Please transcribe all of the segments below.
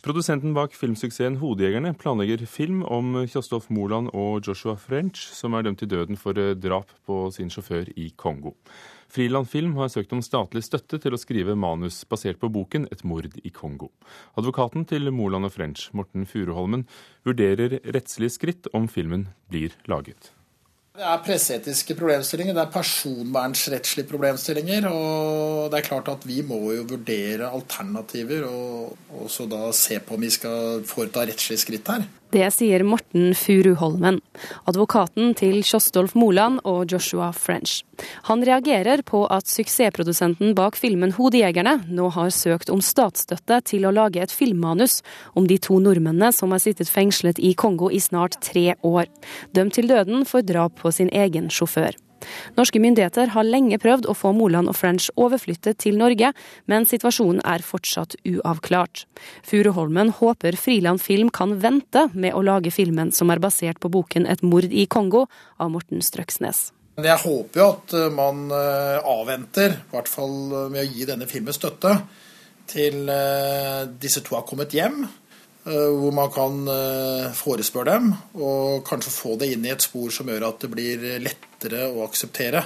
Produsenten bak filmsuksessen 'Hodejegerne' planlegger film om Kjostolf Moland og Joshua French, som er dømt til døden for eh, drap på sin sjåfør i Kongo. Friland Film har søkt om statlig støtte til å skrive manus basert på boken 'Et mord i Kongo'. Advokaten til Moland og French, Morten Furuholmen, vurderer rettslige skritt om filmen blir laget. Det er presseetiske problemstillinger, det er personvernsrettslige problemstillinger. Og det er klart at vi må jo vurdere alternativer og også da se på om vi skal foreta rettslige skritt her. Det sier Morten Furuholmen, advokaten til Kjostolf Moland og Joshua French. Han reagerer på at suksessprodusenten bak filmen 'Hodejegerne' nå har søkt om statsstøtte til å lage et filmmanus om de to nordmennene som har sittet fengslet i Kongo i snart tre år, dømt til døden for drap på sin egen sjåfør. Norske myndigheter har lenge prøvd å få Moland og French overflyttet til Norge, men situasjonen er fortsatt uavklart. Furuholmen håper Friland Film kan vente med å lage filmen som er basert på boken 'Et mord i Kongo' av Morten Strøksnes. Jeg håper jo at eh, man eh, avventer, i hvert fall eh, med å gi denne filmen støtte, til disse to har kommet hjem. Hvor man kan forespørre dem, og kanskje få det inn i et spor som gjør at det blir lettere å akseptere.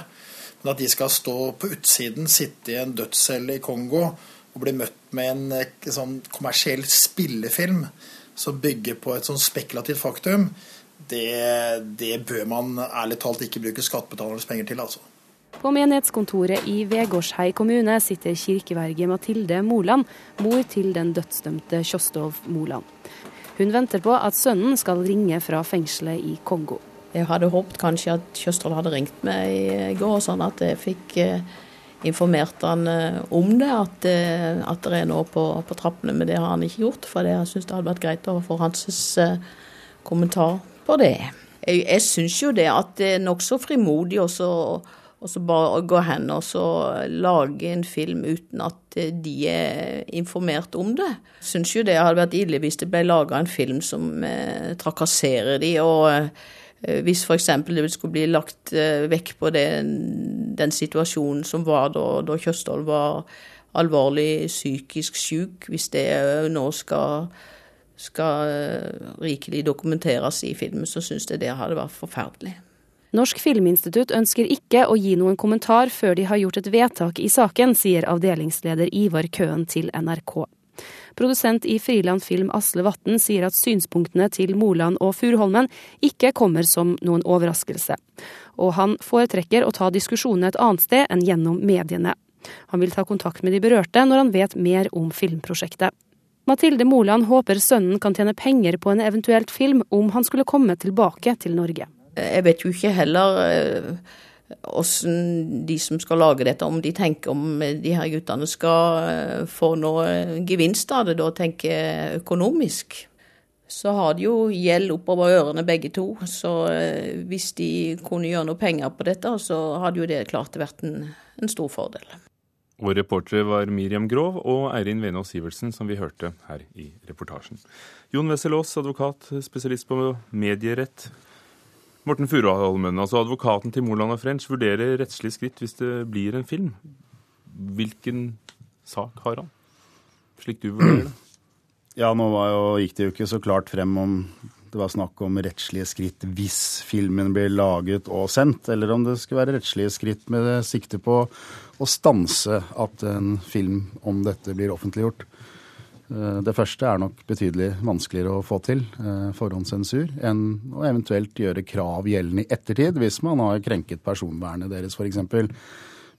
Men at de skal stå på utsiden, sitte i en dødscelle i Kongo og bli møtt med en eh, sånn kommersiell spillefilm som bygger på et sånn spekulativt faktum, det, det bør man ærlig talt ikke bruke skattebetalernes penger til, altså. På menighetskontoret i Vegårshei kommune sitter kirkeverge Mathilde Moland, mor til den dødsdømte Kjostov Moland. Hun venter på at sønnen skal ringe fra fengselet i Kongo. Jeg hadde håpet kanskje at Kjøstvold hadde ringt meg i går, sånn at jeg fikk eh, informert han eh, om det. At, eh, at det er noe på, på, trappene, men det har han ikke gjort. For jeg syns det hadde vært greit å få hans kommentar på det. Jeg, jeg syns jo det at det er nokså frimodig også og så bare gå hen og lage en film uten at de er informert om det. Syns jo det hadde vært ille hvis det ble laga en film som eh, trakasserer de, og Eh, hvis f.eks. det skulle bli lagt eh, vekk på den, den situasjonen som var da, da Kjøstholm var alvorlig psykisk syk, hvis det nå skal, skal eh, rikelig dokumenteres i filmen, så syns jeg det hadde vært forferdelig. Norsk Filminstitutt ønsker ikke å gi noen kommentar før de har gjort et vedtak i saken, sier avdelingsleder Ivar Køen til NRK. Produsent i Friland Film Asle Vatn sier at synspunktene til Moland og Furuholmen ikke kommer som noen overraskelse. Og han foretrekker å ta diskusjonene et annet sted enn gjennom mediene. Han vil ta kontakt med de berørte når han vet mer om filmprosjektet. Mathilde Moland håper sønnen kan tjene penger på en eventuelt film om han skulle komme tilbake til Norge. Jeg vet jo ikke heller hvordan åssen de som skal lage dette, om de tenker om de her guttene skal eh, få noe gevinst av det, da tenker jeg økonomisk. Så har de jo gjeld oppover ørene begge to, så eh, hvis de kunne gjøre noe penger på dette, så hadde jo det klart vært en, en stor fordel. Og reportere var Miriam Grov og Eirin Venås Sivertsen, som vi hørte her i reportasjen. Jon Wesselås, advokat, spesialist på medierett. Morten Furuholmen, altså advokaten til Moland og French, vurderer rettslige skritt hvis det blir en film. Hvilken sak har han, slik du vurderer det? Ja, nå jo, gikk det jo ikke så klart frem om det var snakk om rettslige skritt hvis filmen blir laget og sendt, eller om det skulle være rettslige skritt med sikte på å stanse at en film om dette blir offentliggjort. Eh, det første er nok betydelig vanskeligere å få til, eh, forhåndssensur, enn å eventuelt gjøre krav gjeldende i ettertid, hvis man har krenket personvernet deres f.eks.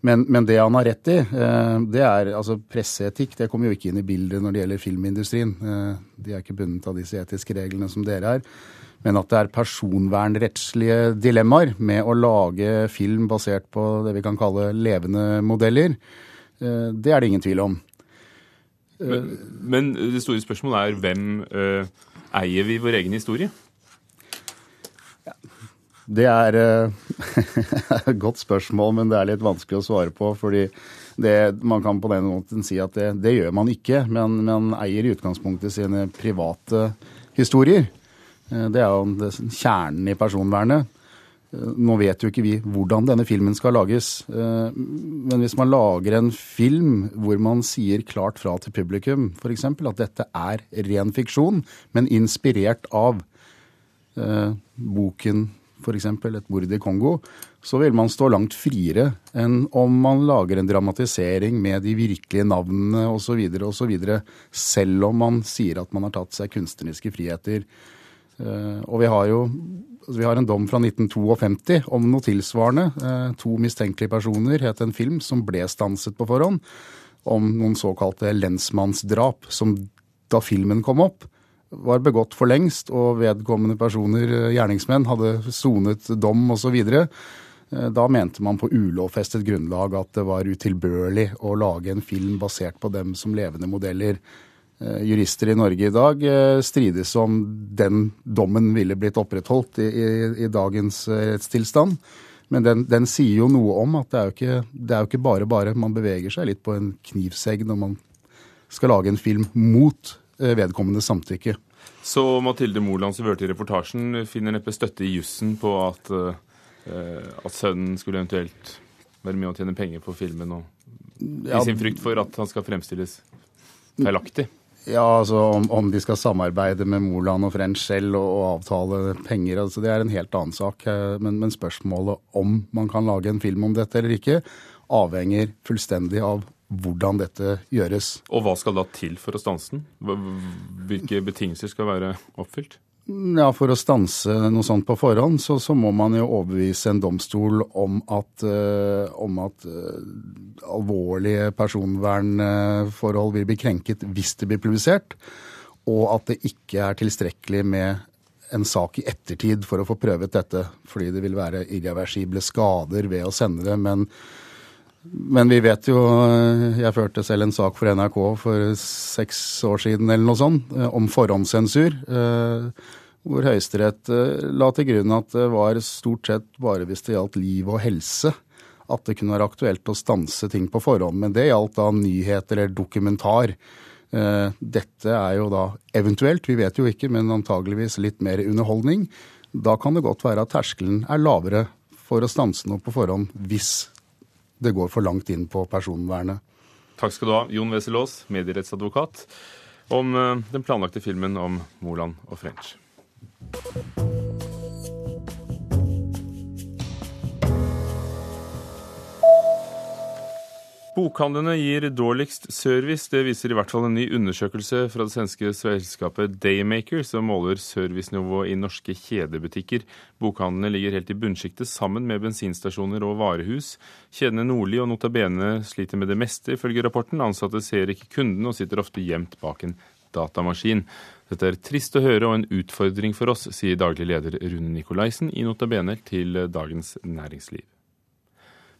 Men, men det han har rett i, eh, det er altså presseetikk. Det kommer jo ikke inn i bildet når det gjelder filmindustrien. De er ikke bundet av disse etiske reglene som dere er. Men at det er personvernrettslige dilemmaer med å lage film basert på det vi kan kalle levende modeller, det er det ingen tvil om. Men, men, det store spørsmålet er hvem uh, eier vi vår egen historie? Det er uh, et godt spørsmål, men det er litt vanskelig å svare på. fordi det, man kan på den måten si at det, det gjør man ikke, men man eier i utgangspunktet sine private historier. Uh, det er jo kjernen i personvernet. Nå vet jo ikke vi hvordan denne filmen skal lages, men hvis man lager en film hvor man sier klart fra til publikum, f.eks. at dette er ren fiksjon, men inspirert av boken f.eks. et mord i Kongo, så vil man stå langt friere enn om man lager en dramatisering med de virkelige navnene osv., osv., selv om man sier at man har tatt seg kunstneriske friheter. Eh, og vi har jo altså vi har en dom fra 1952 om noe tilsvarende. Eh, to mistenkelige personer het en film som ble stanset på forhånd, om noen såkalte lensmannsdrap, som da filmen kom opp, var begått for lengst, og vedkommende personer, eh, gjerningsmenn, hadde sonet dom osv. Da mente man på ulovfestet grunnlag at det var utilbørlig å lage en film basert på dem som levende modeller. Eh, jurister i Norge i dag strides om den dommen ville blitt opprettholdt i, i, i dagens rettstilstand. Men den, den, sier jo noe om at det er, jo ikke, det er jo ikke bare bare. Man beveger seg litt på en knivsegg når man skal lage en film mot vedkommende samtykke. Så Mathilde Moland, som hørte i reportasjen, finner neppe støtte i jussen på at, at sønnen skulle eventuelt være med å tjene penger på filmen, og i sin frykt for at han skal fremstilles feilaktig. Ja, altså om, om, de skal samarbeide med Moland og French selv og, og avtale penger, altså det er en helt annen sak. Eh, men, men, spørsmålet om man kan lage en film om dette eller ikke, avhenger fullstendig av hvordan dette gjøres. Og hva skal da til for å stanse den? Hvilke betingelser skal være oppfylt? Ja, For å stanse noe sånt på forhånd, så, så må man jo overbevise en domstol om at, uh, om at uh, alvorlige personvernforhold vil bli krenket hvis det blir publisert, og at det ikke er tilstrekkelig med en sak i ettertid for å få prøvet dette, fordi det vil være irreversible skader ved å sende det. men men vi vet jo eh, Jeg førte selv en sak for NRK for seks år siden eller noe sånt, eh, om forhåndssensur. Eh, hvor Høyesterett la til grunn at det var stort sett bare hvis det gjaldt liv og helse at det kunne være aktuelt å stanse ting på forhånd. Men det gjaldt da nyheter eller dokumentar. Dette er jo da eventuelt, vi vet jo ikke, men antageligvis litt mer underholdning. Da kan det godt være at terskelen er lavere for å stanse noe på forhånd hvis det går for langt inn på personvernet. Takk skal du ha, Jon Wessel Aas, medierettsadvokat, om eh, den planlagte filmen om Moland og French. Bokhandlene gir dårligst service. Det viser i hvert fall en ny undersøkelse fra det svenske selskapet Daymaker, som måler servicenivået i norske kjedebutikker. Bokhandlene ligger helt i bunnsjiktet sammen med bensinstasjoner og varehus. Kjedene Nordli og Notabene sliter med det meste, ifølge rapporten. Ansatte ser ikke kunden og sitter ofte gjemt bak en datamaskin. Dette er trist å høre og en utfordring for oss, sier daglig leder Rune Nikolaisen i Notabene til Dagens Næringsliv.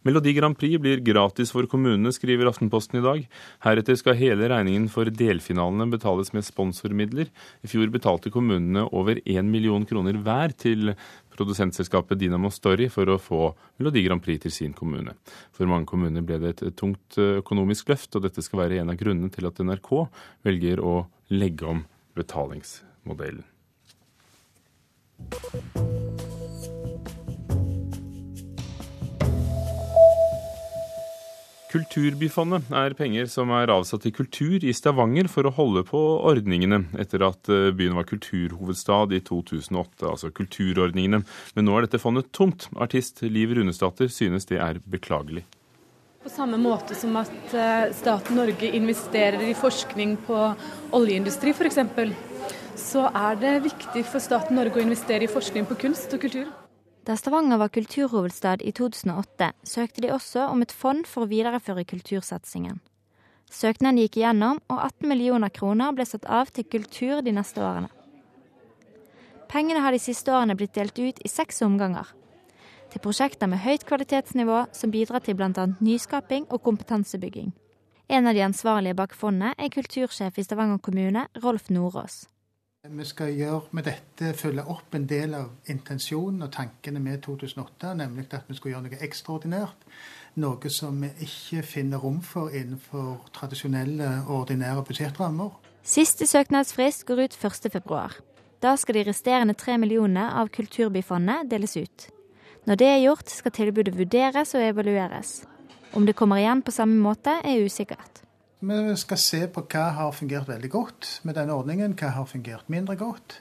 Melodi Grand Prix blir gratis for kommunene, skriver Aftenposten i dag. Heretter skal hele regningen for delfinalene betales med sponsormidler. I fjor betalte kommunene over 1 million kroner hver til produsentselskapet Dynamo Story for å få Melodi Grand Prix til sin kommune. For mange kommuner ble det et tungt økonomisk løft, og dette skal være en av grunnene til at NRK velger å legge om betalingsmodellen. Kulturbyfondet er penger som er avsatt til kultur i Stavanger for å holde på ordningene etter at eh, byen var kulturhovedstad i 2008, altså kulturordningene. Men nå er dette fondet tomt. Artist Liv Runesdatter synes det er beklagelig. På samme måte som at eh, staten Norge investerer i forskning på oljeindustri f.eks., så er det viktig for staten Norge å investere i forskning på kunst og kultur. Da Stavanger var kulturhovedstad i 2008, søkte de også om et fond for å videreføre kultursatsingen. Søknaden gikk igjennom, og 18 millioner kroner ble satt av til kultur de neste årene. Pengene har de siste årene blitt delt ut i seks omganger. Til prosjekter med høyt kvalitetsnivå som bidrar til bl.a. nyskaping og kompetansebygging. En av de ansvarlige bak fondet er kultursjef i Stavanger kommune, Rolf Nordås. Vi skal gjøre med dette følge opp en del av intensjonen og tankene med 2008, nemlig at vi skal gjøre noe ekstraordinært. Noe som vi ikke finner rom for innenfor tradisjonelle ordinære budsjettrammer. Siste søknadsfrist går ut 1.2. Da skal de resterende tre millionene av Kulturbyfondet deles ut. Når det er gjort, skal tilbudet vurderes og evalueres. Om det kommer igjen på samme måte, er usikkert. Vi skal se på hva har fungert veldig godt med denne ordningen, hva har fungert mindre godt.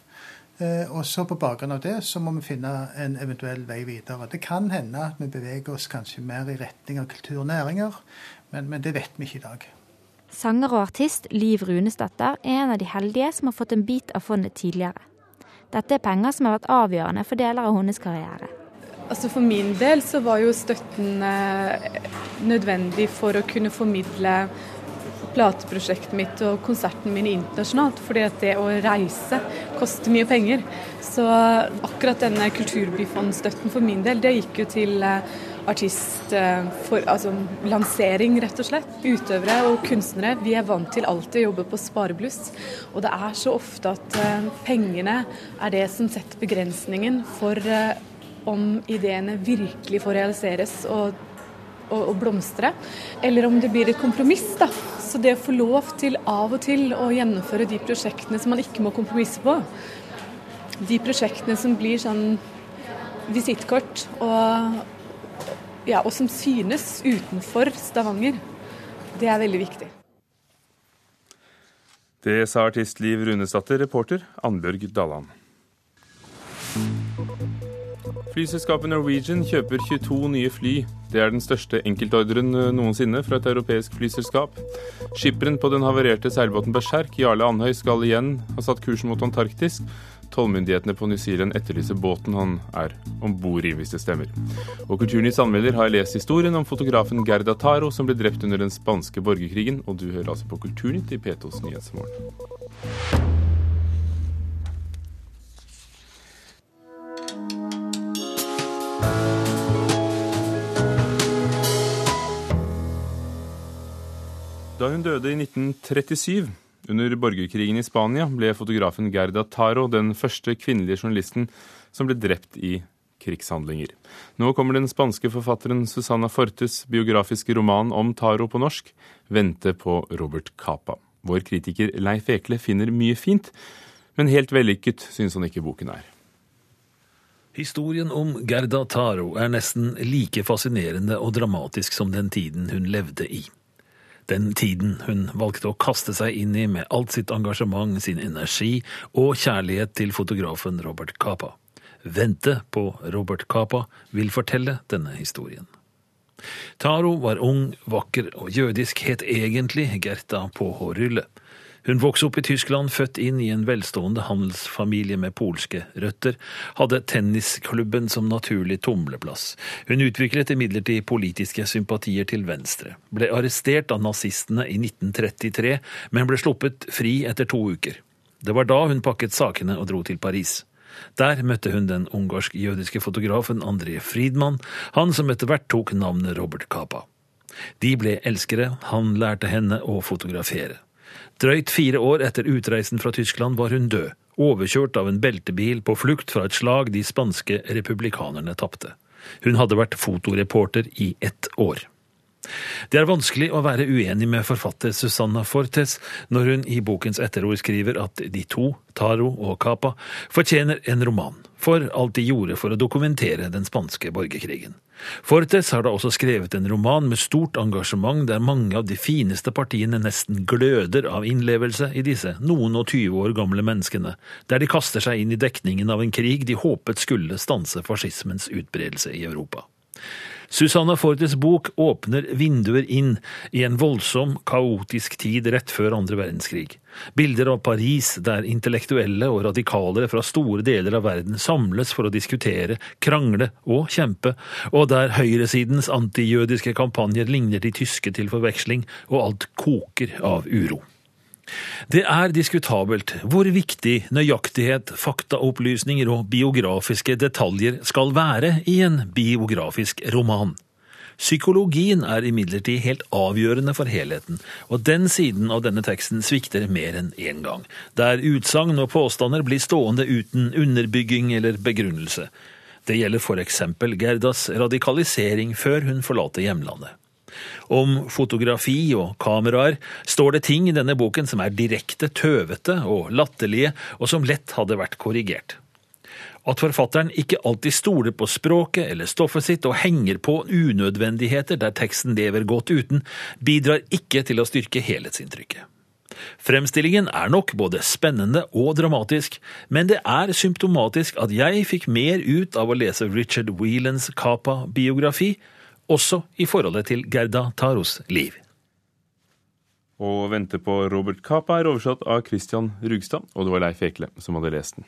Eh, og så På bakgrunn av det så må vi finne en eventuell vei videre. Det kan hende at vi beveger oss kanskje mer i retning av kultur og næringer, men, men det vet vi ikke i dag. Sanger og artist Liv Runesdatter er en av de heldige som har fått en bit av fondet tidligere. Dette er penger som har vært avgjørende for deler av hennes karriere. Altså For min del så var jo støtten eh, nødvendig for å kunne formidle plateprosjektet mitt og konserten min internasjonalt. fordi at det å reise koster mye penger. Så akkurat denne kulturbyfondstøtten for min del, det gikk jo til eh, artist eh, for altså, lansering, rett og slett. Utøvere og kunstnere, vi er vant til alltid å jobbe på sparebluss. Og det er så ofte at uh, pengene er det som setter begrensningen for om ideene virkelig får realiseres og, og, og, blomstre. Eller om det blir et kompromiss, da. Så det å få lov til av og til å gjennomføre de prosjektene som man ikke må kompromisse på, de prosjektene som blir sånn visittkort og ja, og som synes utenfor Stavanger. Det er veldig viktig. Det sa artist Liv Runesdatter, reporter Annbjørg Dalland. Flyselskapet Norwegian kjøper 22 nye fly. Det er den største enkeltordren noensinne fra et europeisk flyselskap. Skipperen på den havarerte seilbåten Berserk, Jarle Andhøy, skal igjen ha satt kursen mot Antarktis. Tollmyndighetene på New Zealand etterlyser båten han er om bord i, hvis det stemmer. Og Kulturnytts anmelder har lest historien om fotografen Gerda Taro, som ble drept under den spanske borgerkrigen, og du hører altså på Kulturnytt i P2s Nyhetsmorgen. Da hun døde i 1937 under borgerkrigen i Spania ble fotografen Gerda Taro den første kvinnelige journalisten som ble drept i krigshandlinger. Nå kommer den spanske forfatteren Susanna Fortes biografiske roman om Taro på norsk, 'Vente på Robert Capa'. Vår kritiker Leif Ekle finner mye fint, men helt vellykket syns han ikke boken er. Historien om Gerda Taro er nesten like fascinerende og dramatisk som den tiden hun levde i. Den tiden hun valgte å kaste seg inn i med alt sitt engasjement, sin energi og kjærlighet til fotografen Robert Capa. Vente på Robert Capa vil fortelle denne historien. Taro var ung, vakker og jødisk, het egentlig Gerta på Hårylle. Hun vokste opp i Tyskland, født inn i en velstående handelsfamilie med polske røtter, hadde tennisklubben som naturlig tumleplass. Hun utviklet imidlertid politiske sympatier til venstre, ble arrestert av nazistene i 1933, men ble sluppet fri etter to uker. Det var da hun pakket sakene og dro til Paris. Der møtte hun den ungarsk-jødiske fotografen André Friedmann, han som etter hvert tok navnet Robert Capa. De ble elskere, han lærte henne å fotografere. Drøyt fire år etter utreisen fra Tyskland var hun død, overkjørt av en beltebil på flukt fra et slag de spanske republikanerne tapte. Hun hadde vært fotoreporter i ett år. Det er vanskelig å være uenig med forfatter Susanna Fortes når hun i bokens etterord skriver at de to, Taro og Capa, fortjener en roman for alt de gjorde for å dokumentere den spanske borgerkrigen. Fortes har da også skrevet en roman med stort engasjement der mange av de fineste partiene nesten gløder av innlevelse i disse noen og tyve år gamle menneskene, der de kaster seg inn i dekningen av en krig de håpet skulle stanse fascismens utbredelse i Europa. Susanna Fortes bok åpner vinduer inn i en voldsom, kaotisk tid rett før andre verdenskrig. Bilder av Paris der intellektuelle og radikalere fra store deler av verden samles for å diskutere, krangle og kjempe, og der høyresidens antijødiske kampanjer ligner de tyske til forveksling, og alt koker av uro. Det er diskutabelt hvor viktig nøyaktighet, faktaopplysninger og biografiske detaljer skal være i en biografisk roman. Psykologien er imidlertid helt avgjørende for helheten, og den siden av denne teksten svikter mer enn én gang, der utsagn og påstander blir stående uten underbygging eller begrunnelse. Det gjelder for eksempel Gerdas radikalisering før hun forlater hjemlandet. Om fotografi og kameraer står det ting i denne boken som er direkte tøvete og latterlige, og som lett hadde vært korrigert. At forfatteren ikke alltid stoler på språket eller stoffet sitt og henger på unødvendigheter der teksten lever godt uten, bidrar ikke til å styrke helhetsinntrykket. Fremstillingen er nok både spennende og dramatisk, men det er symptomatisk at jeg fikk mer ut av å lese Richard Whelans Capa-biografi, også i forholdet til Gerda Taros liv. Å vente på Robert Capa er oversatt av Christian Rugstad, og det var Leif Ekle som hadde lest den.